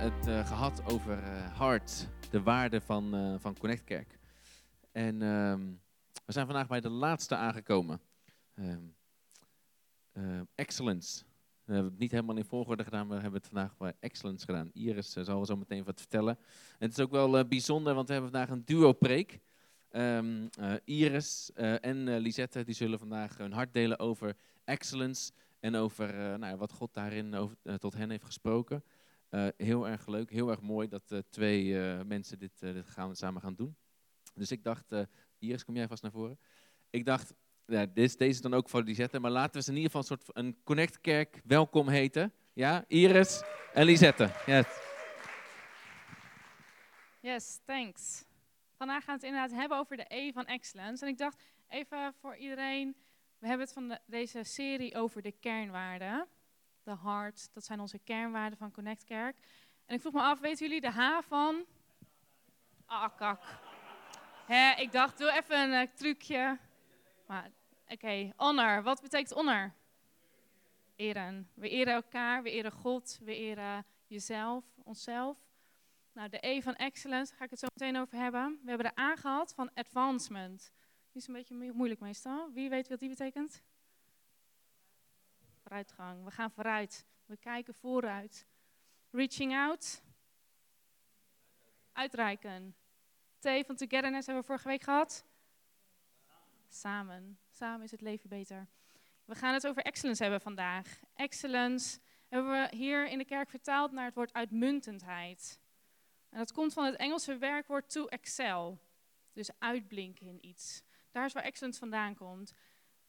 het eh, gehad over eh hart, de waarde van, eh, van Connect. En ehm, we zijn vandaag bij de laatste aangekomen. Ehm, eh, excellence. We hebben het niet helemaal in volgorde gedaan, we hebben het vandaag bij excellence gedaan. Iris zal zo meteen wat vertellen. En het is ook wel bijzonder, want we hebben vandaag een duo-preek. Ehm, eh, Iris en Lisette die zullen vandaag hun hart delen over excellence en over nou, wat God daarin over, tot hen heeft gesproken. Eh, heel erg leuk, heel erg mooi dat eh, twee eh, mensen dit, gaan, samen gaan doen. Dus ik dacht, Iris, kom jij vast naar voren. Ik dacht, ja, deze, is dan ook voor Lisette, maar laten we ze in ieder geval een soort een Connect Kerk welkom heten. Ja, Iris en Lisette. Yes. Yes, thanks. Vandaag gaan we het inderdaad hebben over de E van Excellence. En ik dacht even voor iedereen, we hebben het van de- deze serie over de kernwaarden. De heart, dat zijn onze kernwaarden van Connect Kerk. En ik vroeg me af, weten jullie de H van? Ah, kak. Ik dacht, doe even een eh, trucje. Maar, oké, honor. Wat betekent honor? Eren. We eren elkaar, we eren God, we eren jezelf, onszelf. Nou, de E van excellence, ga ik het zo meteen over hebben. We hebben de A gehad van advancement. Die is een beetje moe- moeilijk meestal. Wie weet wat die betekent? Vooruitgang. We gaan vooruit. We kijken vooruit. Reaching out. Uitreiken. T van togetherness hebben we vorige week gehad. Samen. Samen is het leven beter. We gaan het over excellence hebben vandaag. Excellence hebben we hier in de kerk vertaald naar het woord uitmuntendheid. En dat komt van het Engelse werkwoord to excel. Dus uitblinken in iets. Daar is waar excellence vandaan komt.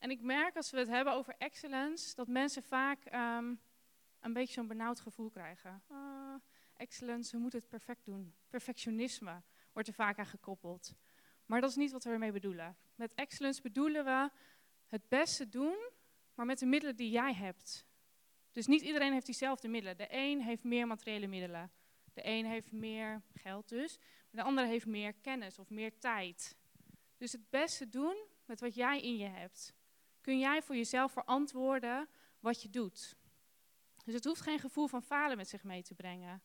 En ik merk als we het hebben over excellence, dat mensen vaak ehm, een beetje zo'n benauwd gevoel krijgen. Ah, excellence, we moeten het perfect doen. Perfectionisme wordt er vaak aan gekoppeld. Maar dat is niet wat we ermee bedoelen. Met excellence bedoelen we het beste doen, maar met de middelen die jij hebt. Dus niet iedereen heeft diezelfde middelen. De een heeft meer materiële middelen. De een heeft meer geld dus. De ander heeft meer kennis of meer tijd. Dus het beste doen met wat jij in je hebt. Kun jij voor jezelf verantwoorden wat je doet. Dus het hoeft geen gevoel van falen met zich mee te brengen.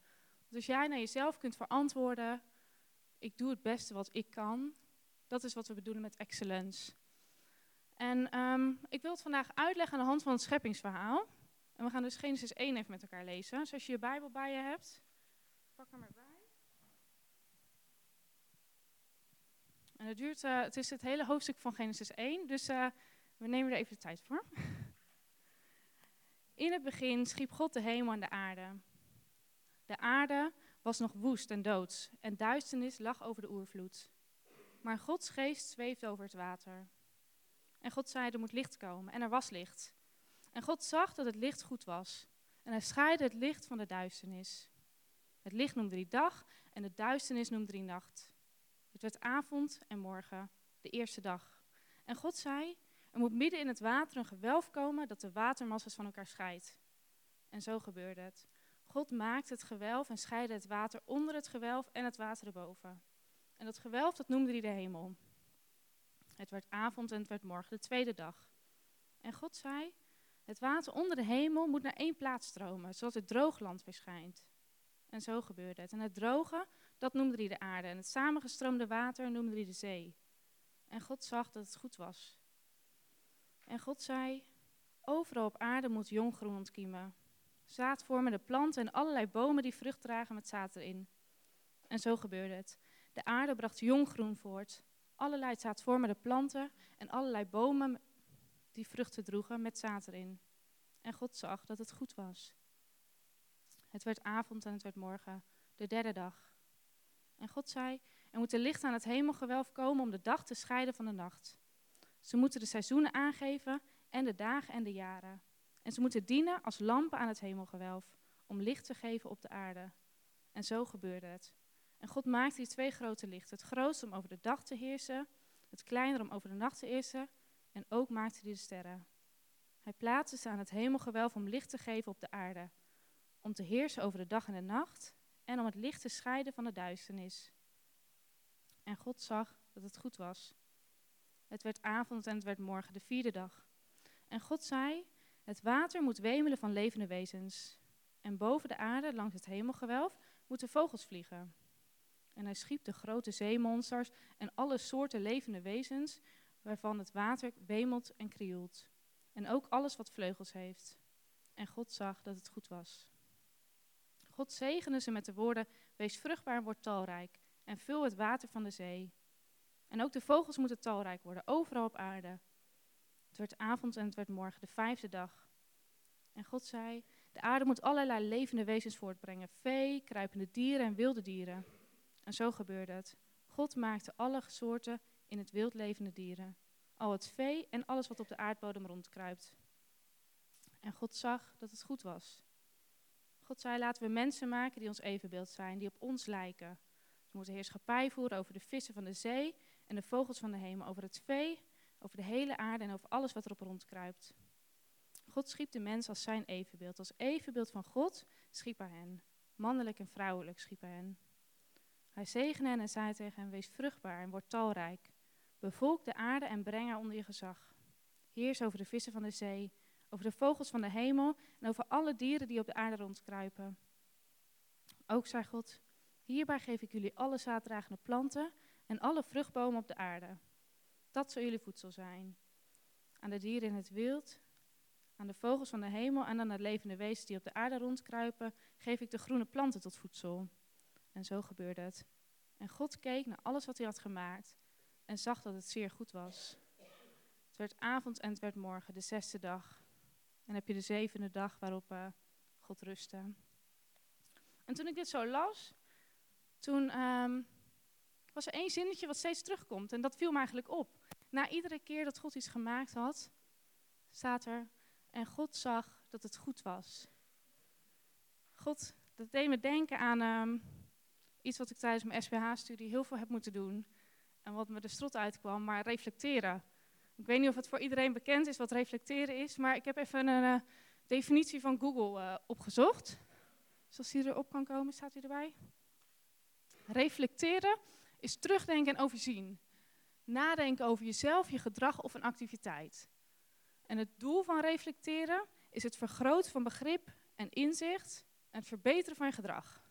Dus als jij naar jezelf kunt verantwoorden, ik doe het beste wat ik kan, dat is wat we bedoelen met excellence. En ehm, ik wil het vandaag uitleggen aan de hand van het scheppingsverhaal. En we gaan dus Genesis 1 even met elkaar lezen. Dus als je je Bijbel bij je hebt, pak hem erbij. En het, duurt, eh, het is het hele hoofdstuk van Genesis 1, dus eh, we nemen er even de tijd voor. In het begin schiep God de hemel en de aarde. De aarde was nog woest en doods en duisternis lag over de oervloed. Maar Gods geest zweefde over het water. En God zei, er moet licht komen. En er was licht. En God zag dat het licht goed was. En hij scheidde het licht van de duisternis. Het licht noemde hij dag en de duisternis noemde hij nacht. Het werd avond en morgen, de eerste dag. En God zei, er moet midden in het water een gewelf komen dat de watermassa's van elkaar scheidt. En zo gebeurde het. God maakte het gewelf en scheidde het water onder het gewelf en het water erboven. En dat gewelf, dat noemde hij de hemel. Het werd avond en het werd morgen, de tweede dag. En God zei, het water onder de hemel moet naar één plaats stromen, zodat het droogland verschijnt. En zo gebeurde het. En het droge, dat noemde hij de aarde. En het samengestroomde water noemde hij de zee. En God zag dat het goed was. En God zei, overal op aarde moet jong groen ontkiemen. Zaadvormende planten en allerlei bomen die vrucht dragen met zaad erin. En zo gebeurde het. De aarde bracht jong groen voort. Allerlei zaadvormende planten en allerlei bomen die vruchten droegen met zaad erin. En God zag dat het goed was. Het werd avond en het werd morgen, de derde dag. En God zei, er moet licht aan het hemelgewelf komen om de dag te scheiden van de nacht. Ze moeten de seizoenen aangeven en de dagen en de jaren. En ze moeten dienen als lampen aan het hemelgewelf, om licht te geven op de aarde. En zo gebeurde het. En God maakte die twee grote lichten. Het grootste om over de dag te heersen, het kleinere om over de nacht te heersen. En ook maakte hij de sterren. Hij plaatste ze aan het hemelgewelf om licht te geven op de aarde. Om te heersen over de dag en de nacht. En om het licht te scheiden van de duisternis. En God zag dat het goed was. Het werd avond en het werd morgen, de vierde dag. En God zei, het water moet wemelen van levende wezens. En boven de aarde, langs het hemelgewelf, moeten vogels vliegen. En hij schiep de grote zeemonsters en alle soorten levende wezens waarvan het water wemelt en krioelt. En ook alles wat vleugels heeft. En God zag dat het goed was. God zegende ze met de woorden: Wees vruchtbaar en word talrijk, en vul het water van de zee. En ook de vogels moeten talrijk worden, overal op aarde. Het werd avond en het werd morgen, de vijfde dag. En God zei: De aarde moet allerlei levende wezens voortbrengen: vee, kruipende dieren en wilde dieren. En zo gebeurde het. God maakte alle soorten in het wild levende dieren, al het vee en alles wat op de aardbodem rondkruipt. En God zag dat het goed was. God zei: Laten we mensen maken die ons evenbeeld zijn, die op ons lijken. Ze moeten heerschappij voeren over de vissen van de zee en de vogels van de hemel, over het vee, over de hele aarde en over alles wat erop rondkruipt. God schiep de mens als zijn evenbeeld. Als evenbeeld van God schiep hij hen. Mannelijk en vrouwelijk schiep hij hen. Hij zegende hen en zei tegen hen, wees vruchtbaar en word talrijk. Bevolk de aarde en breng haar onder je gezag. Heers over de vissen van de zee, over de vogels van de hemel en over alle dieren die op de aarde rondkruipen. Ook zei God, hierbij geef ik jullie alle zaaddragende planten en alle vruchtbomen op de aarde. Dat zal jullie voedsel zijn. Aan de dieren in het wild, aan de vogels van de hemel en aan de levende wezens die op de aarde rondkruipen, geef ik de groene planten tot voedsel. En zo gebeurde het. En God keek naar alles wat hij had gemaakt en zag dat het zeer goed was. Het werd avond en het werd morgen, de zesde dag. En heb je de zevende dag waarop uh, God rustte. En toen ik dit zo las, toen um, was er één zinnetje wat steeds terugkomt. En dat viel me eigenlijk op. Na iedere keer dat God iets gemaakt had, staat er, en God zag dat het goed was. God, dat deed me denken aan um, iets wat ik tijdens mijn SPH-studie heel veel heb moeten doen. En wat me de strot uitkwam, maar reflecteren. Ik weet niet of het voor iedereen bekend is wat reflecteren is, maar ik heb even een uh, definitie van Google uh, opgezocht. Zoals die erop kan komen, staat hij erbij. Reflecteren is terugdenken en overzien. Nadenken over jezelf, je gedrag of een activiteit. En het doel van reflecteren is het vergroten van begrip en inzicht en het verbeteren van je gedrag.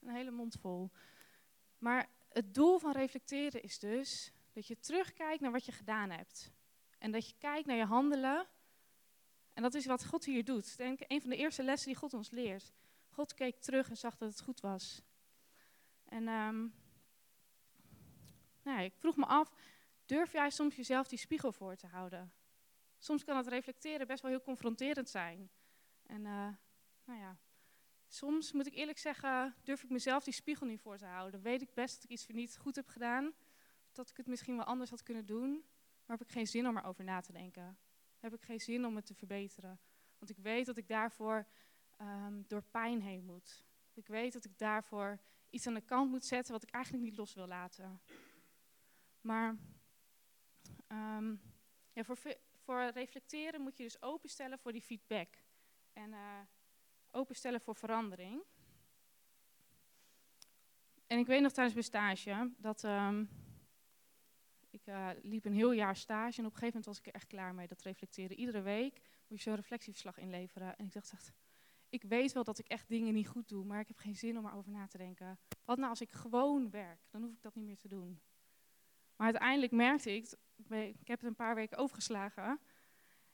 Een hele mond vol. Maar het doel van reflecteren is dus dat je terugkijkt naar wat je gedaan hebt. En dat je kijkt naar je handelen. En dat is wat God hier doet. Denk een van de eerste lessen die God ons leert. God keek terug en zag dat het goed was. En um, nou, ik vroeg me af, durf jij soms jezelf die spiegel voor te houden? Soms kan het reflecteren best wel heel confronterend zijn. En uh, nou ja, soms moet ik eerlijk zeggen, durf ik mezelf die spiegel niet voor te houden. Weet ik best dat ik iets niet goed heb gedaan, dat ik het misschien wel anders had kunnen doen, maar heb ik geen zin om erover na te denken. Heb ik geen zin om het te verbeteren. Want ik weet dat ik daarvoor um, door pijn heen moet. Ik weet dat ik daarvoor iets aan de kant moet zetten wat ik eigenlijk niet los wil laten. Maar um, ja, voor, voor reflecteren moet je dus openstellen voor die feedback. En uh, openstellen voor verandering. En ik weet nog tijdens mijn stage dat um, ik uh, liep een heel jaar stage en op een gegeven moment was ik er echt klaar mee. Dat reflecteren. Iedere week moet je zo'n reflectieverslag inleveren. En ik dacht ik weet wel dat ik echt dingen niet goed doe, maar ik heb geen zin om erover na te denken. Wat nou als ik gewoon werk? Dan hoef ik dat niet meer te doen. Maar uiteindelijk merkte ik, ik heb het een paar weken overgeslagen.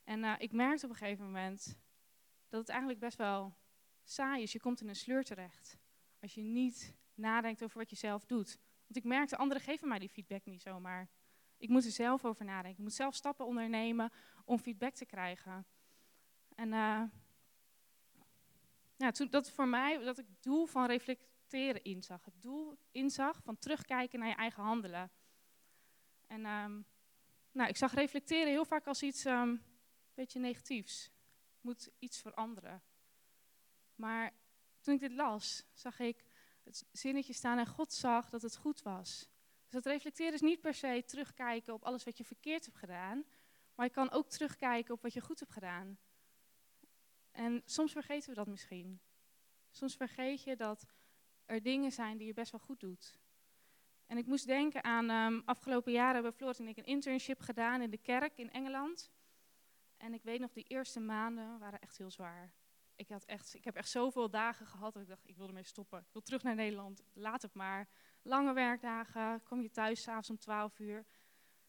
En uh, ik merkte op een gegeven moment dat het eigenlijk best wel saai is. Je komt in een sleur terecht. Als je niet nadenkt over wat je zelf doet. Want ik merkte, anderen geven mij die feedback niet zomaar. Ik moet er zelf over nadenken. Ik moet zelf stappen ondernemen om feedback te krijgen. En uh, ja, dat voor mij, dat ik het doel van reflecteren inzag. Het doel inzag van terugkijken naar je eigen handelen. En um, nou, ik zag reflecteren heel vaak als iets um, beetje negatiefs. Moet iets veranderen. Maar toen ik dit las, zag ik het zinnetje staan en God zag dat het goed was. Dus dat reflecteren is niet per se terugkijken op alles wat je verkeerd hebt gedaan, maar je kan ook terugkijken op wat je goed hebt gedaan. En soms vergeten we dat misschien. Soms vergeet je dat er dingen zijn die je best wel goed doet. En ik moest denken aan, um, afgelopen jaren hebben Floris en ik een internship gedaan in de kerk in Engeland. En ik weet nog, die eerste maanden waren echt heel zwaar. ik, had echt, ik heb echt zoveel dagen gehad dat ik dacht, ik wil ermee stoppen. Ik wil terug naar Nederland, laat het maar. Lange werkdagen, kom je thuis s'avonds om 12 uur,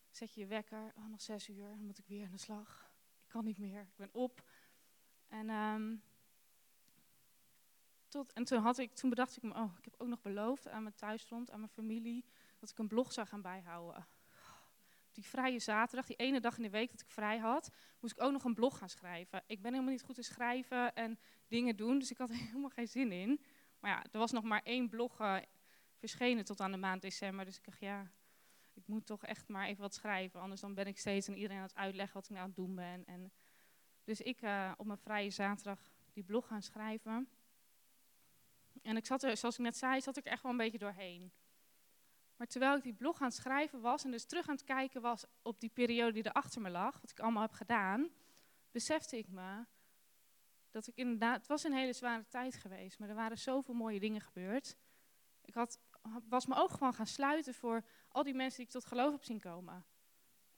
zet je je wekker, oh, nog 6 uur, dan moet ik weer aan de slag. Ik kan niet meer, ik ben op. En, ehm, tot, en toen, had ik, toen bedacht ik me, oh, ik heb ook nog beloofd aan mijn thuisfront, aan mijn familie, dat ik een blog zou gaan bijhouden. Die vrije zaterdag, die ene dag in de week dat ik vrij had, moest ik ook nog een blog gaan schrijven. Ik ben helemaal niet goed in schrijven en dingen doen, dus ik had er helemaal geen zin in. Maar ja, er was nog maar één blog uh, verschenen tot aan de maand december, dus ik dacht, ja, ik moet toch echt maar even wat schrijven. Anders dan ben ik steeds aan iedereen aan het uitleggen wat ik nou aan het doen ben. En dus ik uh, op mijn vrije zaterdag die blog gaan schrijven. En ik zat er, zoals ik net zei, zat ik echt wel een beetje doorheen. Maar terwijl ik die blog aan het schrijven was en dus terug aan het kijken was op die periode die er achter me lag, wat ik allemaal heb gedaan, besefte ik me dat ik inderdaad, het was een hele zware tijd geweest, maar er waren zoveel mooie dingen gebeurd. Ik had, was mijn ogen gewoon gaan sluiten voor al die mensen die ik tot geloof heb zien komen.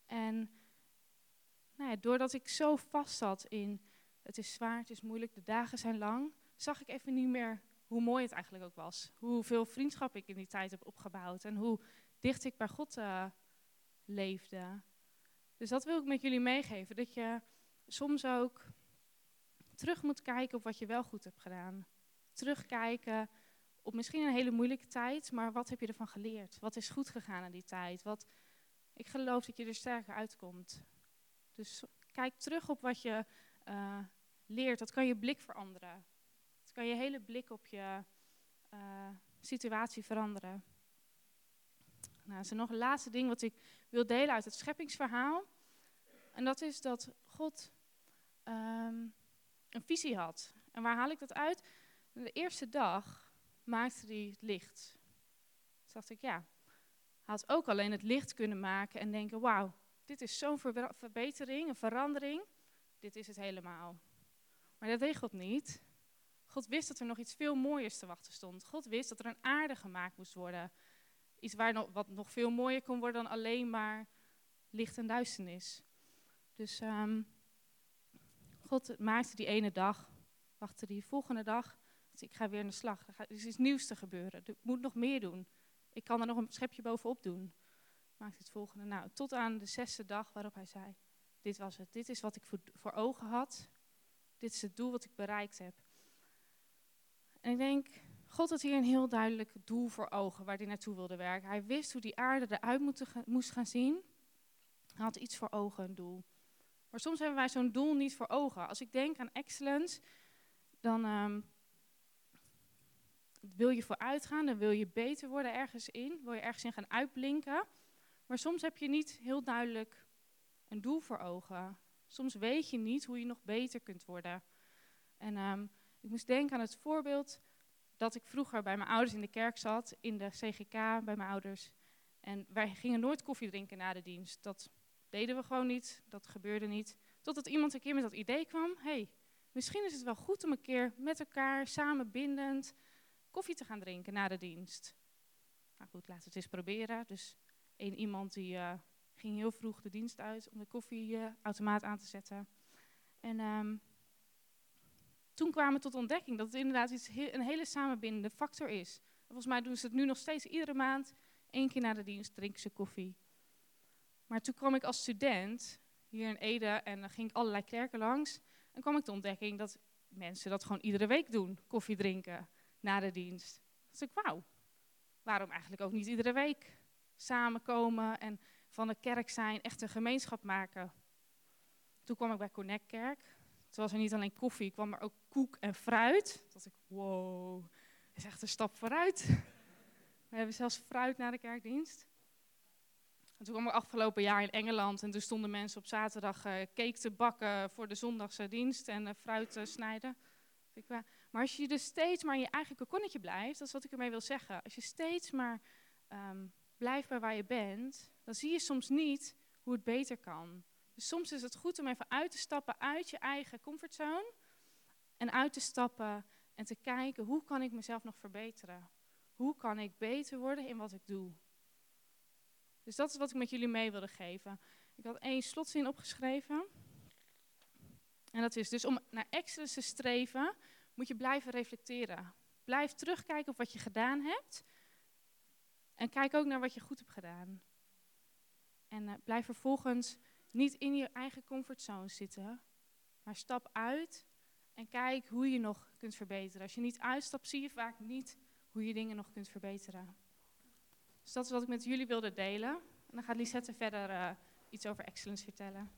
En nou ja, doordat ik zo vast zat in het is zwaar, het is moeilijk, de dagen zijn lang, zag ik even niet meer hoe mooi het eigenlijk ook was. Hoeveel vriendschap ik in die tijd heb opgebouwd en hoe dicht ik bij God uh, leefde. Dus dat wil ik met jullie meegeven, dat je soms ook terug moet kijken op wat je wel goed hebt gedaan. Terugkijken op misschien een hele moeilijke tijd, maar wat heb je ervan geleerd? Wat is goed gegaan in die tijd? Wat, ik geloof dat je er sterker uitkomt. Dus kijk terug op wat je uh, leert. Dat kan je blik veranderen. Dat kan je hele blik op je uh, situatie veranderen. Nou, er is nog een laatste ding wat ik wil delen uit het scheppingsverhaal. En dat is dat God um, een visie had. En waar haal ik dat uit? De eerste dag maakte hij het licht. Toen dacht ik, ja, hij had ook alleen het licht kunnen maken en denken, wauw, dit is zo'n verbetering, een verandering. Dit is het helemaal. Maar dat God niet. God wist dat er nog iets veel mooiers te wachten stond. God wist dat er een aarde gemaakt moest worden. Iets waar nog, wat nog veel mooier kon worden dan alleen maar licht en duisternis. Dus um, God maakte die ene dag, wachtte die volgende dag. Ik ga weer aan de slag. Er is iets nieuws te gebeuren. Ik moet nog meer doen. Ik kan er nog een schepje bovenop doen maakt het volgende. Nou, tot aan de zesde dag waarop hij zei, dit was het. Dit is wat ik voor ogen had. Dit is het doel wat ik bereikt heb. En ik denk, God had hier een heel duidelijk doel voor ogen waar hij naartoe wilde werken. Hij wist hoe die aarde eruit moest gaan zien. Hij had iets voor ogen, een doel. Maar soms hebben wij zo'n doel niet voor ogen. Als ik denk aan excellence, dan um, wil je vooruit gaan, dan wil je beter worden ergens in, wil je ergens in gaan uitblinken. Maar soms heb je niet heel duidelijk een doel voor ogen. Soms weet je niet hoe je nog beter kunt worden. En um, ik moest denken aan het voorbeeld dat ik vroeger bij mijn ouders in de kerk zat, in de CGK bij mijn ouders. En wij gingen nooit koffie drinken na de dienst. Dat deden we gewoon niet, dat gebeurde niet. Totdat iemand een keer met dat idee kwam, hey, misschien is het wel goed om een keer met elkaar samen bindend koffie te gaan drinken na de dienst. Nou goed, laten we het eens proberen. Dus een iemand die uh, ging heel vroeg de dienst uit om de koffieautomaat aan te zetten. En um, toen kwamen we tot ontdekking dat het inderdaad iets een hele samenbindende factor is. Volgens mij doen ze het nu nog steeds iedere maand. één keer na de dienst drinken ze koffie. Maar toen kwam ik als student hier in Ede en dan ging ik allerlei kerken langs. En kwam ik tot ontdekking dat mensen dat gewoon iedere week doen, koffie drinken na de dienst. Dus ik, wauw, waarom eigenlijk ook niet iedere week? samenkomen en van de kerk zijn, echt een gemeenschap maken. Toen kwam ik bij Connect Kerk. Toen was er niet alleen koffie, kwam er ook koek en fruit. Toen dacht ik, wow, dat is echt een stap vooruit. We hebben zelfs fruit na de kerkdienst. En toen kwam ik afgelopen jaar in Engeland en toen stonden mensen op zaterdag uh, cake te bakken voor de zondagse dienst en uh, fruit te snijden. Maar als je dus steeds maar in je eigen kokonnetje blijft, dat is wat ik ermee wil zeggen. Als je steeds maar um, blijf bij waar je bent, dan zie je soms niet hoe het beter kan. Dus soms is het goed om even uit te stappen uit je eigen comfortzone en uit te stappen en te kijken hoe kan ik mezelf nog verbeteren? Hoe kan ik beter worden in wat ik doe? Dus dat is wat ik met jullie mee wilde geven. Ik had één slotzin opgeschreven. En dat is dus om naar excellence te streven, moet je blijven reflecteren. Blijf terugkijken op wat je gedaan hebt. En kijk ook naar wat je goed hebt gedaan. En uh, blijf vervolgens niet in je eigen comfortzone zitten, maar stap uit en kijk hoe je nog kunt verbeteren. Als je niet uitstapt, zie je vaak niet hoe je dingen nog kunt verbeteren. Dus dat is wat ik met jullie wilde delen. En dan gaat Lisette verder uh, iets over excellence vertellen.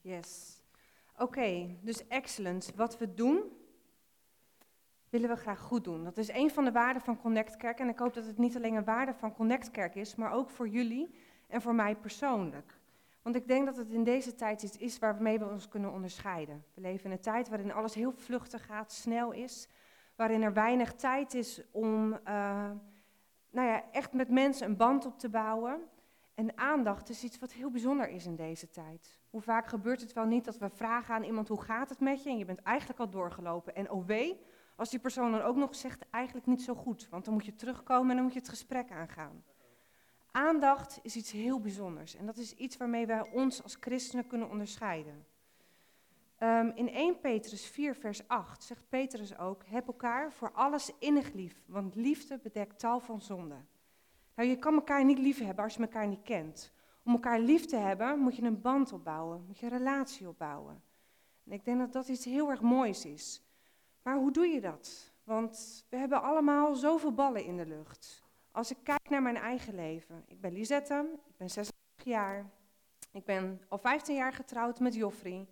Yes. Oké, dus excellence. Wat we doen, willen we graag goed doen. Dat is een van de waarden van Connect Kerk. En ik hoop dat het niet alleen een waarde van Connect Kerk is, maar ook voor jullie en voor mij persoonlijk. Want ik denk dat het in deze tijd iets is waarmee we ons kunnen onderscheiden. We leven in een tijd waarin alles heel vluchtig gaat, snel is. Waarin er weinig tijd is om uh, nou ja, echt met mensen een band op te bouwen. En aandacht is iets wat heel bijzonder is in deze tijd. Hoe vaak gebeurt het wel niet dat we vragen aan iemand hoe gaat het met je en je bent eigenlijk al doorgelopen. En oh wee, als die persoon dan ook nog zegt eigenlijk niet zo goed, want dan moet je terugkomen en dan moet je het gesprek aangaan. Aandacht is iets heel bijzonders en dat is iets waarmee wij ons als christenen kunnen onderscheiden. Um, in 1 Petrus 4, vers 8 zegt Petrus ook: Heb elkaar voor alles innig lief, want liefde bedekt tal van zonden. Nou, je kan elkaar niet lief hebben als je elkaar niet kent. Om elkaar lief te hebben, moet je een band opbouwen, moet je een relatie opbouwen. En ik denk dat dat iets heel erg moois is. Maar hoe doe je dat? Want we hebben allemaal zoveel ballen in de lucht. Als ik kijk naar mijn eigen leven. Ik ben Lisette, ik ben 36 jaar. Ik ben al 15 jaar getrouwd met Joffrey.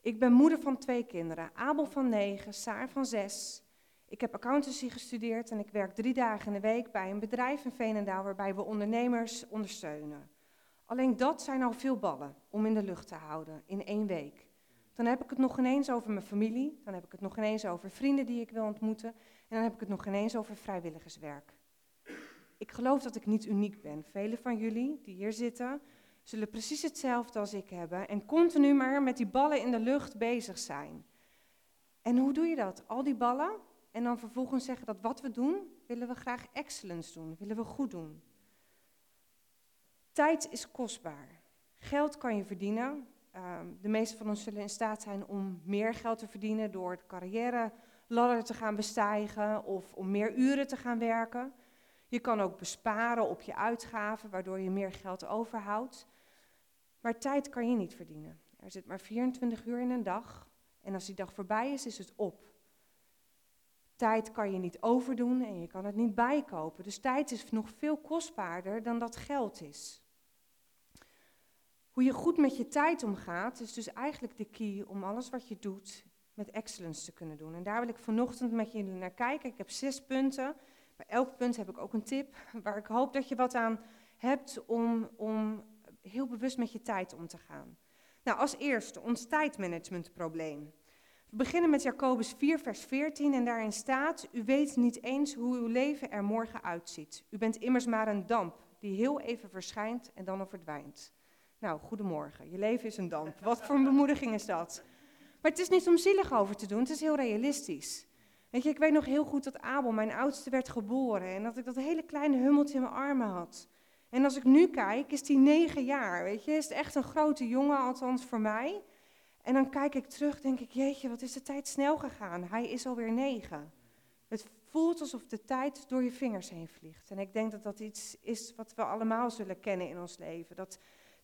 Ik ben moeder van twee kinderen. Abel van 9, Saar van 6. Ik heb accountancy gestudeerd en ik werk drie dagen in de week bij een bedrijf in Veenendaal waarbij we ondernemers ondersteunen. Alleen dat zijn al veel ballen om in de lucht te houden in één week. Dan heb ik het nog ineens over mijn familie, dan heb ik het nog ineens over vrienden die ik wil ontmoeten en dan heb ik het nog ineens over vrijwilligerswerk. Ik geloof dat ik niet uniek ben. Velen van jullie die hier zitten zullen precies hetzelfde als ik hebben en continu maar met die ballen in de lucht bezig zijn. En hoe doe je dat? Al die ballen en dan vervolgens zeggen dat wat we doen, willen we graag excellence doen, willen we goed doen. Tijd is kostbaar. Geld kan je verdienen. Ehm, de meeste van ons zullen in staat zijn om meer geld te verdienen door de carrière ladder te gaan bestijgen of om meer uren te gaan werken. Je kan ook besparen op je uitgaven, waardoor je meer geld overhoudt. Maar tijd kan je niet verdienen. Er zit maar 24 uur in een dag en als die dag voorbij is, is het op. Tijd kan je niet overdoen en je kan het niet bijkopen. Dus tijd is nog veel kostbaarder dan dat geld is. Hoe je goed met je tijd omgaat, is dus eigenlijk de key om alles wat je doet met excellence te kunnen doen. En daar wil ik vanochtend met jullie naar kijken. Ik heb zes punten. Bij elk punt heb ik ook een tip waar ik hoop dat je wat aan hebt om, om heel bewust met je tijd om te gaan. Nou, als eerste ons tijdmanagementprobleem. We beginnen met Jacobus 4, vers 14 en daarin staat, u weet niet eens hoe uw leven er morgen uitziet. U bent immers maar een damp die heel even verschijnt en dan nog verdwijnt. Nou, goedemorgen. Je leven is een damp. Wat voor een bemoediging is dat? Maar het is niet om zielig over te doen, het is heel realistisch. Weet je, ik weet nog heel goed dat Abel, mijn oudste, werd geboren en dat ik dat hele kleine hummeltje in mijn armen had. En als ik nu kijk, is hij negen jaar, weet je, is het echt een grote jongen, althans voor mij. En dan kijk ik terug, denk ik, jeetje, wat is de tijd snel gegaan. Hij is alweer negen. Het voelt alsof de tijd door je vingers heen vliegt. En ik denk dat dat iets is wat we allemaal zullen kennen in ons leven. Dat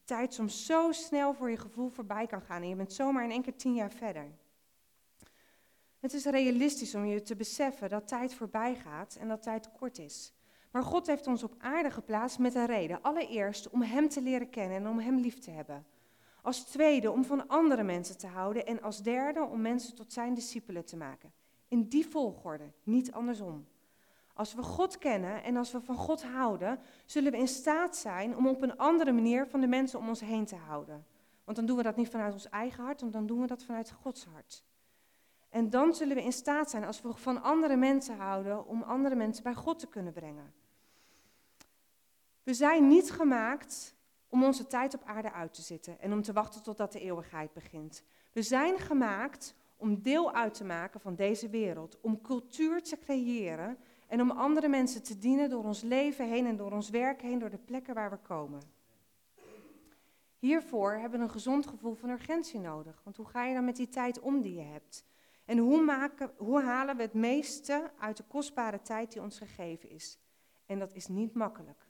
tijd soms zo snel voor je gevoel voorbij kan gaan en je bent zomaar in één keer tien jaar verder. Het is realistisch om je te beseffen dat tijd voorbij gaat en dat tijd kort is. Maar God heeft ons op aarde geplaatst met een reden. Allereerst om Hem te leren kennen en om Hem lief te hebben. Als tweede om van andere mensen te houden. En als derde om mensen tot Zijn discipelen te maken. In die volgorde, niet andersom. Als we God kennen en als we van God houden, zullen we in staat zijn om op een andere manier van de mensen om ons heen te houden. Want dan doen we dat niet vanuit ons eigen hart, want dan doen we dat vanuit Gods hart. En dan zullen we in staat zijn, als we van andere mensen houden, om andere mensen bij God te kunnen brengen. We zijn niet gemaakt om onze tijd op aarde uit te zitten en om te wachten totdat de eeuwigheid begint. We zijn gemaakt om deel uit te maken van deze wereld, om cultuur te creëren En om andere mensen te dienen door ons leven heen en door ons werk heen, door de plekken waar we komen. Hiervoor hebben we een gezond gevoel van urgentie nodig. Want hoe ga je dan met die tijd om die je hebt? En hoe, maken, hoe halen we het meeste uit de kostbare tijd die ons gegeven is? En dat is niet makkelijk.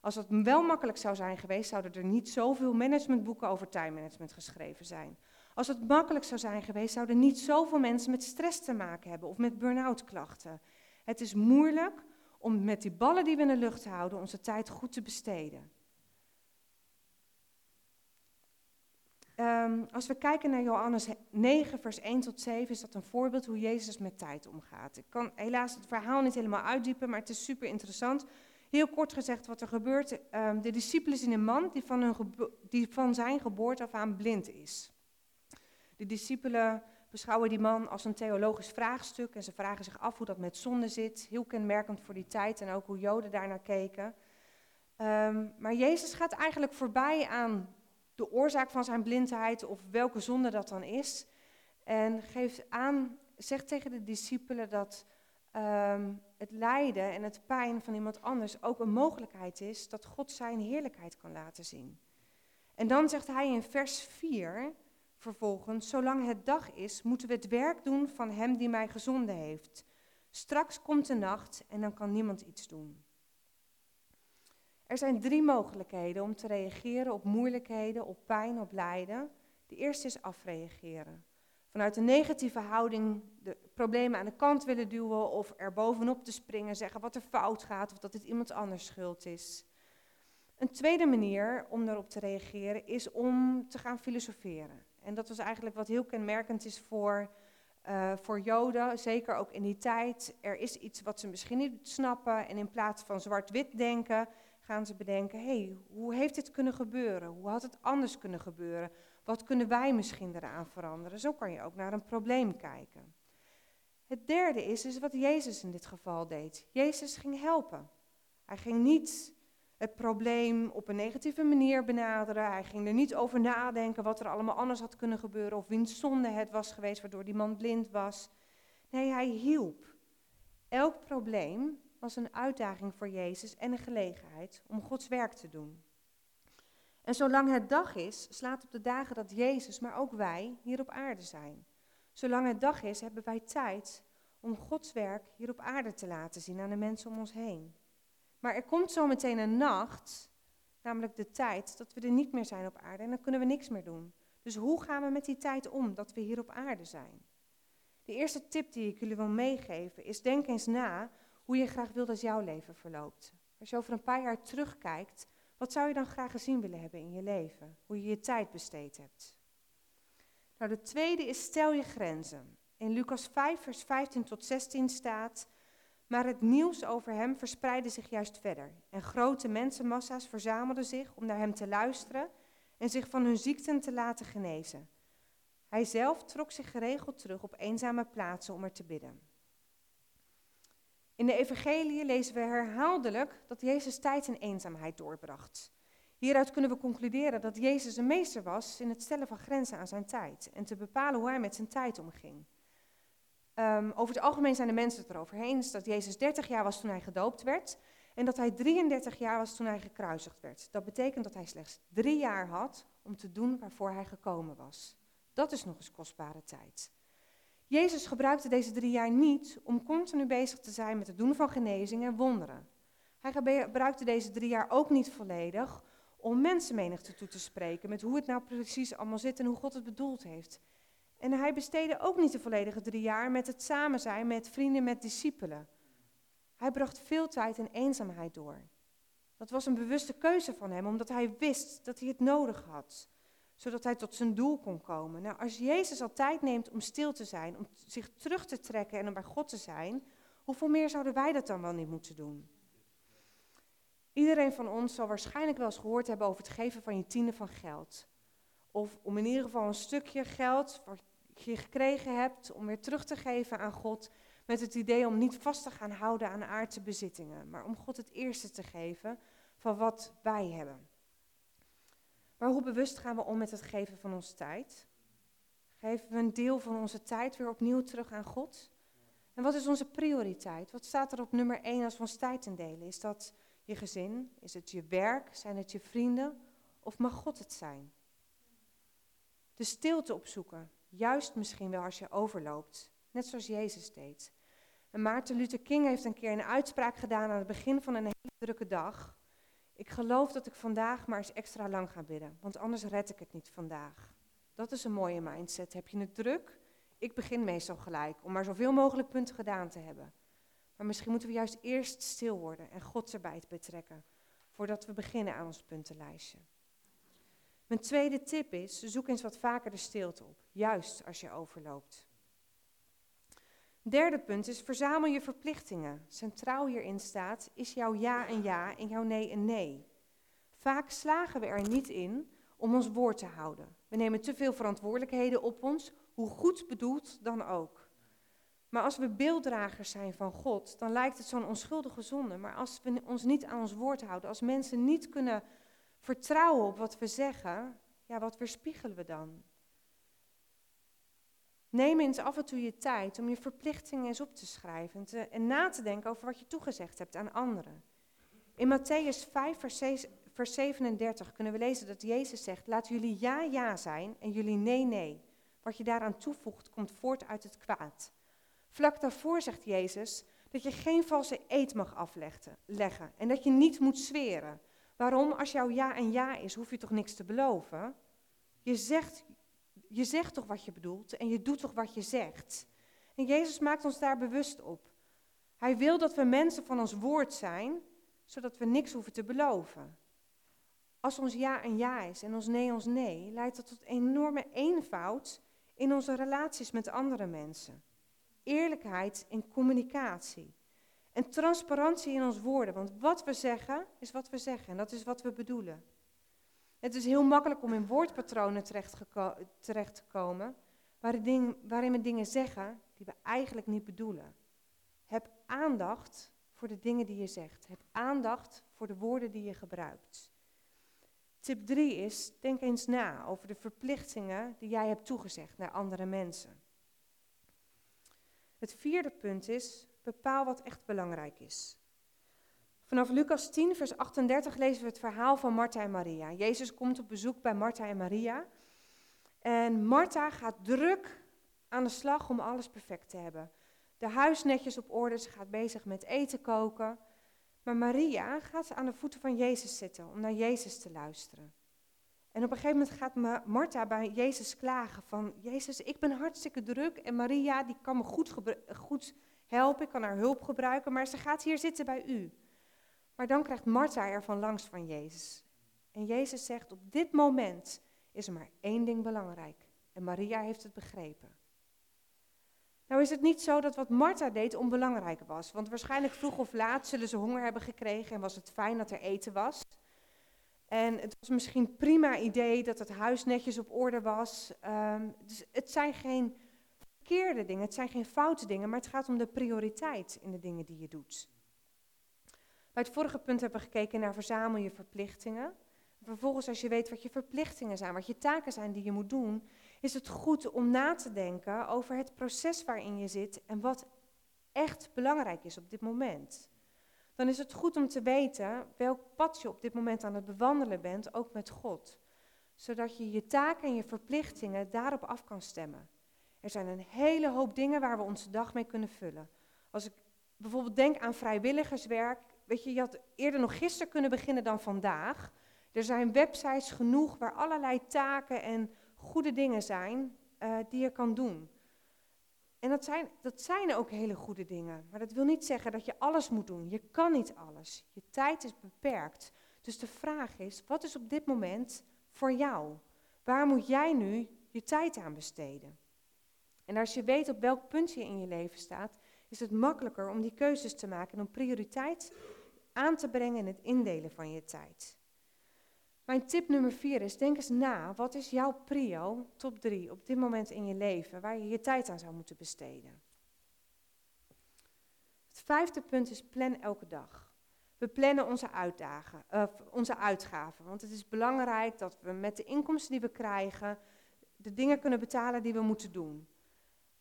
Als het wel makkelijk zou zijn geweest, zouden er niet zoveel managementboeken over time management geschreven zijn. Als het makkelijk zou zijn geweest, zouden niet zoveel mensen met stress te maken hebben of met burn-out klachten. Het is moeilijk om met die ballen die we in de lucht houden onze tijd goed te besteden. Um, als we kijken naar Johannes 9, vers 1 tot 7, is dat een voorbeeld hoe Jezus met tijd omgaat. Ik kan helaas het verhaal niet helemaal uitdiepen, maar het is super interessant. Heel kort gezegd wat er gebeurt. Um, de discipelen zien een man die van, hun die van zijn geboorte af aan blind is. De discipelen beschouwen die man als een theologisch vraagstuk en ze vragen zich af hoe dat met zonde zit. Heel kenmerkend voor die tijd en ook hoe Joden daarnaar keken. Um, maar Jezus gaat eigenlijk voorbij aan de oorzaak van zijn blindheid of welke zonde dat dan is. En geeft aan, zegt tegen de discipelen dat um, het lijden en het pijn van iemand anders ook een mogelijkheid is dat God zijn heerlijkheid kan laten zien. En dan zegt hij in vers 4 vervolgens, zolang het dag is, moeten we het werk doen van hem die mij gezonden heeft. Straks komt de nacht en dan kan niemand iets doen. Er zijn drie mogelijkheden om te reageren op moeilijkheden, op pijn, op lijden. De eerste is afreageren. Vanuit een negatieve houding de problemen aan de kant willen duwen of er bovenop te springen, zeggen wat er fout gaat of dat het iemand anders schuld is. Een tweede manier om daarop te reageren is om te gaan filosoferen. En dat was eigenlijk wat heel kenmerkend is voor, uh, voor Joden, zeker ook in die tijd. Er is iets wat ze misschien niet snappen en in plaats van zwart-wit denken, gaan ze bedenken, hé, hey, hoe heeft dit kunnen gebeuren? Hoe had het anders kunnen gebeuren? Wat kunnen wij misschien eraan veranderen? Zo kan je ook naar een probleem kijken. Het derde is, is wat Jezus in dit geval deed. Jezus ging helpen. Hij ging niet het probleem op een negatieve manier benaderen. Hij ging er niet over nadenken wat er allemaal anders had kunnen gebeuren of wiens zonde het was geweest waardoor die man blind was. Nee, hij hielp. Elk probleem was een uitdaging voor Jezus en een gelegenheid om Gods werk te doen. En zolang het dag is, slaat op de dagen dat Jezus, maar ook wij, hier op aarde zijn. Zolang het dag is, hebben wij tijd om Gods werk hier op aarde te laten zien aan de mensen om ons heen. Maar er komt zometeen een nacht, namelijk de tijd dat we er niet meer zijn op aarde en dan kunnen we niks meer doen. Dus hoe gaan we met die tijd om dat we hier op aarde zijn? De eerste tip die ik jullie wil meegeven is denk eens na hoe je graag wil dat jouw leven verloopt. Als je over een paar jaar terugkijkt, wat zou je dan graag gezien willen hebben in je leven? Hoe je je tijd besteed hebt. Nou, de tweede is stel je grenzen. In Lucas 5, vers 15 tot 16 staat, maar het nieuws over hem verspreidde zich juist verder. En grote mensenmassa's verzamelden zich om naar hem te luisteren en zich van hun ziekten te laten genezen. Hij zelf trok zich geregeld terug op eenzame plaatsen om er te bidden. In de evangelie lezen we herhaaldelijk dat Jezus tijd in eenzaamheid doorbracht. Hieruit kunnen we concluderen dat Jezus een meester was in het stellen van grenzen aan zijn tijd en te bepalen hoe hij met zijn tijd omging. Um, over het algemeen zijn de mensen het erover eens dat Jezus 30 jaar was toen hij gedoopt werd en dat hij 33 jaar was toen hij gekruisigd werd. Dat betekent dat hij slechts drie jaar had om te doen waarvoor hij gekomen was. Dat is nog eens kostbare tijd. Jezus gebruikte deze drie jaar niet om continu bezig te zijn met het doen van genezingen en wonderen. Hij gebruikte deze drie jaar ook niet volledig om mensenmenigte toe te spreken met hoe het nou precies allemaal zit en hoe God het bedoeld heeft. En hij besteedde ook niet de volledige drie jaar met het samen zijn met vrienden, met discipelen. Hij bracht veel tijd in eenzaamheid door. Dat was een bewuste keuze van hem, omdat hij wist dat hij het nodig had zodat hij tot zijn doel kon komen. Nou, als Jezus al tijd neemt om stil te zijn, om zich terug te trekken en om bij God te zijn, hoeveel meer zouden wij dat dan wel niet moeten doen? Iedereen van ons zal waarschijnlijk wel eens gehoord hebben over het geven van je tiende van geld. Of om in ieder geval een stukje geld wat je gekregen hebt om weer terug te geven aan God. Met het idee om niet vast te gaan houden aan aardse bezittingen, maar om God het eerste te geven van wat wij hebben. Maar hoe bewust gaan we om met het geven van onze tijd? Geven we een deel van onze tijd weer opnieuw terug aan God? En wat is onze prioriteit? Wat staat er op nummer 1 als we ons tijd indelen? Is dat je gezin? Is het je werk? Zijn het je vrienden? Of mag God het zijn? De stilte opzoeken, juist misschien wel als je overloopt, net zoals Jezus deed. En Maarten Luther King heeft een keer een uitspraak gedaan aan het begin van een hele drukke dag. Ik geloof dat ik vandaag maar eens extra lang ga bidden, want anders red ik het niet vandaag. Dat is een mooie mindset. Heb je het druk? Ik begin meestal gelijk, om maar zoveel mogelijk punten gedaan te hebben. Maar misschien moeten we juist eerst stil worden en God erbij betrekken, voordat we beginnen aan ons puntenlijstje. Mijn tweede tip is, zoek eens wat vaker de stilte op, juist als je overloopt. Derde punt is, verzamel je verplichtingen. Centraal hierin staat, is jouw ja een ja en jouw nee een nee. Vaak slagen we er niet in om ons woord te houden. We nemen te veel verantwoordelijkheden op ons, hoe goed bedoeld dan ook. Maar als we beelddragers zijn van God, dan lijkt het zo'n onschuldige zonde. Maar als we ons niet aan ons woord houden, als mensen niet kunnen vertrouwen op wat we zeggen, ja, wat weerspiegelen we dan? Neem eens af en toe je tijd om je verplichtingen eens op te schrijven en, na te denken over wat je toegezegd hebt aan anderen. In Matthäus 5, vers, vers 37 kunnen we lezen dat Jezus zegt: Laat jullie ja, ja zijn en jullie nee, nee. Wat je daaraan toevoegt, komt voort uit het kwaad. Vlak daarvoor zegt Jezus dat je geen valse eed mag afleggen en dat je niet moet zweren. Waarom? Als jouw ja een ja is, hoef je toch niks te beloven? Je zegt, je zegt toch wat je bedoelt en je doet toch wat je zegt. En Jezus maakt ons daar bewust op. Hij wil dat we mensen van ons woord zijn, zodat we niks hoeven te beloven. Als ons ja een ja is en ons nee ons nee, leidt dat tot enorme eenvoud in onze relaties met andere mensen. Eerlijkheid in communicatie. En transparantie in ons woorden, want wat we zeggen is wat we zeggen en dat is wat we bedoelen. Het is heel makkelijk om in woordpatronen terecht, te komen waarin, waarin we dingen zeggen die we eigenlijk niet bedoelen. Heb aandacht voor de dingen die je zegt. Heb aandacht voor de woorden die je gebruikt. Tip 3 is, denk eens na over de verplichtingen die jij hebt toegezegd naar andere mensen. Het vierde punt is, bepaal wat echt belangrijk is. Vanaf Lucas 10, vers 38 lezen we het verhaal van Martha en Maria. Jezus komt op bezoek bij Martha en Maria. En Martha gaat druk aan de slag om alles perfect te hebben. De huis netjes op orde, ze gaat bezig met eten koken. Maar Maria gaat aan de voeten van Jezus zitten om naar Jezus te luisteren. En op een gegeven moment gaat Martha bij Jezus klagen van, Jezus, ik ben hartstikke druk en Maria die kan me goed, goed helpen, ik kan haar hulp gebruiken, maar ze gaat hier zitten bij u. Maar dan krijgt Martha ervan langs van Jezus. En Jezus zegt, op dit moment is er maar één ding belangrijk. En Maria heeft het begrepen. Nou is het niet zo dat wat Martha deed onbelangrijk was. Want waarschijnlijk vroeg of laat zullen ze honger hebben gekregen en was het fijn dat er eten was. En het was misschien prima idee dat het huis netjes op orde was. Um, dus het zijn geen verkeerde dingen, het zijn geen foute dingen, maar het gaat om de prioriteit in de dingen die je doet. Bij het vorige punt hebben we gekeken naar verzamel je verplichtingen. Vervolgens, als je weet wat je verplichtingen zijn, wat je taken zijn die je moet doen, is het goed om na te denken over het proces waarin je zit en wat echt belangrijk is op dit moment. Dan is het goed om te weten welk pad je op dit moment aan het bewandelen bent, ook met God. Zodat je je taken en je verplichtingen daarop af kan stemmen. Er zijn een hele hoop dingen waar we onze dag mee kunnen vullen. Als ik bijvoorbeeld denk aan vrijwilligerswerk, weet je, je had eerder nog gisteren kunnen beginnen dan vandaag. Er zijn websites genoeg waar allerlei taken en goede dingen zijn uh, die je kan doen. En dat zijn, dat zijn ook hele goede dingen. Maar dat wil niet zeggen dat je alles moet doen. Je kan niet alles. Je tijd is beperkt. Dus de vraag is, wat is op dit moment voor jou? Waar moet jij nu je tijd aan besteden? En als je weet op welk punt je in je leven staat, is het makkelijker om die keuzes te maken en om prioriteit aan te brengen in het indelen van je tijd. Mijn tip nummer vier is, denk eens na, wat is jouw prio, top drie, op dit moment in je leven, waar je je tijd aan zou moeten besteden? Het vijfde punt is, plan elke dag. We plannen onze, uitdagen, uh, onze uitgaven, want het is belangrijk dat we met de inkomsten die we krijgen, de dingen kunnen betalen die we moeten doen.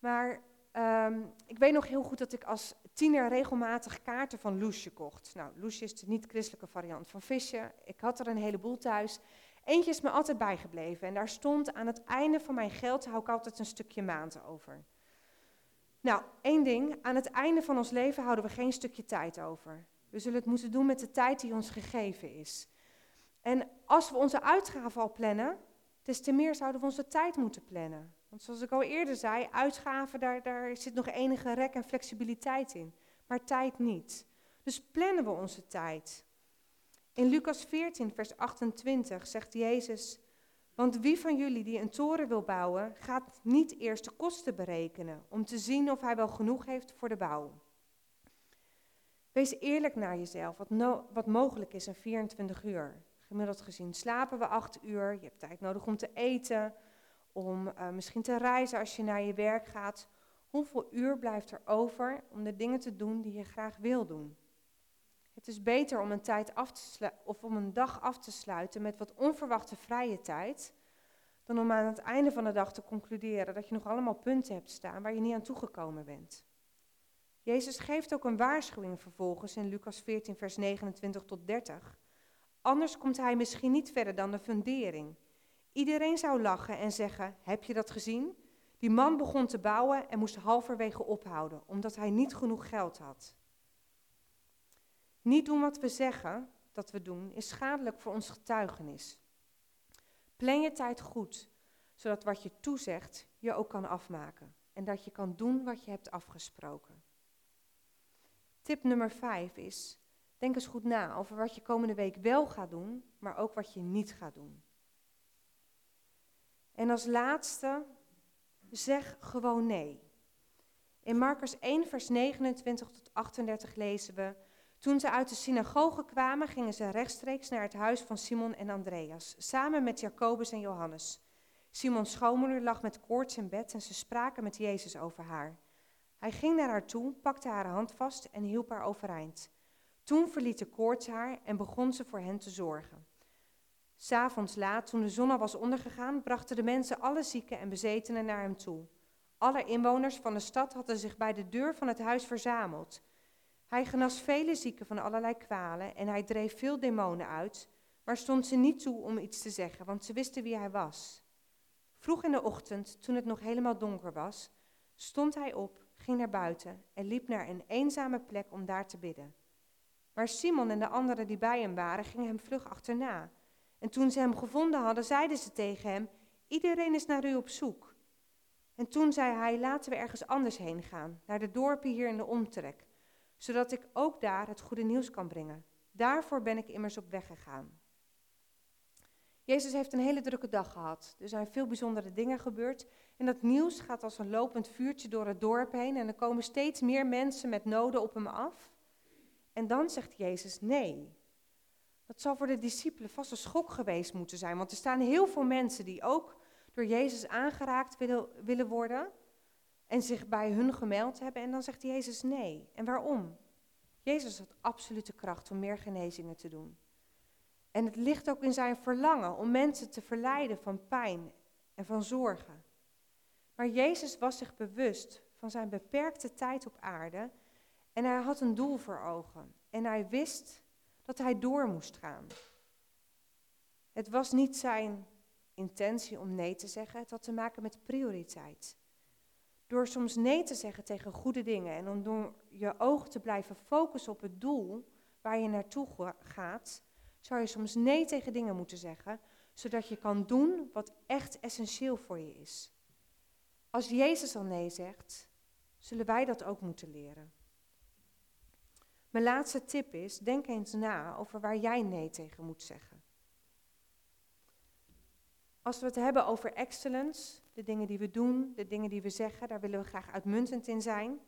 Maar Ehm, ik weet nog heel goed dat ik als tiener regelmatig kaarten van Loesje kocht. Nou, Loesje is de niet-christelijke variant van visje. Ik had er een heleboel thuis. Eentje is me altijd bijgebleven en daar stond aan het einde van mijn geld hou ik altijd een stukje maand over. Nou, één ding, aan het einde van ons leven houden we geen stukje tijd over. We zullen het moeten doen met de tijd die ons gegeven is. En als we onze uitgaven al plannen, des te meer zouden we onze tijd moeten plannen. Want zoals ik al eerder zei, uitgaven, daar, daar zit nog enige rek en flexibiliteit in. Maar tijd niet. Dus plannen we onze tijd. In Lucas 14, vers 28 zegt Jezus, want wie van jullie die een toren wil bouwen, gaat niet eerst de kosten berekenen om te zien of hij wel genoeg heeft voor de bouw. Wees eerlijk naar jezelf, wat, wat mogelijk is in 24 uur. Gemiddeld gezien slapen we 8 uur, je hebt tijd nodig om te eten, om uh, misschien te reizen als je naar je werk gaat. Hoeveel uur blijft er over om de dingen te doen die je graag wil doen? Het is beter om een, tijd af te of om een dag af te sluiten met wat onverwachte vrije tijd, dan om aan het einde van de dag te concluderen dat je nog allemaal punten hebt staan waar je niet aan toegekomen bent. Jezus geeft ook een waarschuwing vervolgens in Lucas 14, vers 29 tot 30. Anders komt hij misschien niet verder dan de fundering. Iedereen zou lachen en zeggen: Heb je dat gezien? Die man begon te bouwen en moest halverwege ophouden, omdat hij niet genoeg geld had. Niet doen wat we zeggen dat we doen is schadelijk voor ons getuigenis. Plan je tijd goed, zodat wat je toezegt je ook kan afmaken en dat je kan doen wat je hebt afgesproken. Tip nummer 5 is: denk eens goed na over wat je komende week wel gaat doen, maar ook wat je niet gaat doen. En als laatste, zeg gewoon nee. In Marcus 1, vers 29 tot 38 lezen we: toen ze uit de synagoge kwamen, gingen ze rechtstreeks naar het huis van Simon en Andreas, samen met Jacobus en Johannes. Simons schoonmoeder lag met koorts in bed en ze spraken met Jezus over haar. Hij ging naar haar toe, pakte haar hand vast en hielp haar overeind. Toen verliet de koorts haar en begon ze voor hen te zorgen. S'avonds laat, toen de zon al was ondergegaan, brachten de mensen alle zieken en bezetenen naar hem toe. Alle inwoners van de stad hadden zich bij de deur van het huis verzameld. Hij genas vele zieken van allerlei kwalen en hij dreef veel demonen uit, maar stond ze niet toe om iets te zeggen, want ze wisten wie hij was. Vroeg in de ochtend, toen het nog helemaal donker was, stond hij op, ging naar buiten en liep naar een eenzame plek om daar te bidden. Maar Simon en de anderen die bij hem waren, gingen hem vlug achterna. En toen ze hem gevonden hadden, zeiden ze tegen hem: Iedereen is naar u op zoek. En toen zei hij: Laten we ergens anders heen gaan, naar de dorpen hier in de omtrek zodat ik ook daar het goede nieuws kan brengen. Daarvoor ben ik immers op weg gegaan. Jezus heeft een hele drukke dag gehad. Er zijn veel bijzondere dingen gebeurd. En dat nieuws gaat als een lopend vuurtje door het dorp heen. En er komen steeds meer mensen met noden op hem af. En dan zegt Jezus nee. Dat zal voor de discipelen vast een schok geweest moeten zijn. Want er staan heel veel mensen die ook door Jezus aangeraakt willen, willen worden en zich bij hun gemeld hebben. En dan zegt Jezus nee. En waarom? Jezus had absolute kracht om meer genezingen te doen. En het ligt ook in zijn verlangen om mensen te verleiden van pijn en van zorgen. Maar Jezus was zich bewust van zijn beperkte tijd op aarde en hij had een doel voor ogen. En hij wist dat hij door moest gaan. Het was niet zijn intentie om nee te zeggen, het had te maken met prioriteit. Door soms nee te zeggen tegen goede dingen en om door je oog te blijven focussen op het doel waar je naartoe gaat, zou je soms nee tegen dingen moeten zeggen, zodat je kan doen wat echt essentieel voor je is. Als Jezus al nee zegt, zullen wij dat ook moeten leren. Mijn laatste tip is, denk eens na over waar jij nee tegen moet zeggen. Als we het hebben over excellence, de dingen die we doen, de dingen die we zeggen, daar willen we graag uitmuntend in zijn,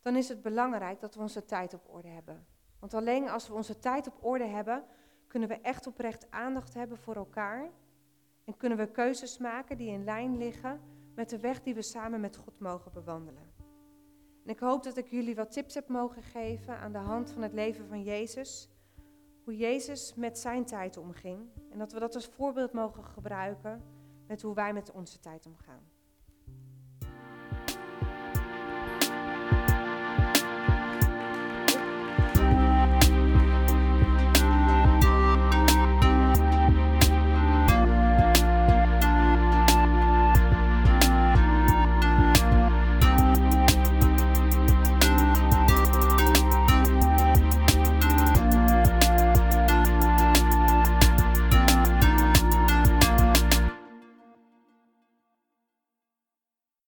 dan is het belangrijk dat we onze tijd op orde hebben. Want alleen als we onze tijd op orde hebben, kunnen we echt oprecht aandacht hebben voor elkaar en kunnen we keuzes maken die in lijn liggen met de weg die we samen met God mogen bewandelen. En ik hoop dat ik jullie wat tips heb mogen geven aan de hand van het leven van Jezus. Hoe Jezus met zijn tijd omging. En dat we dat als voorbeeld mogen gebruiken met hoe wij met onze tijd omgaan.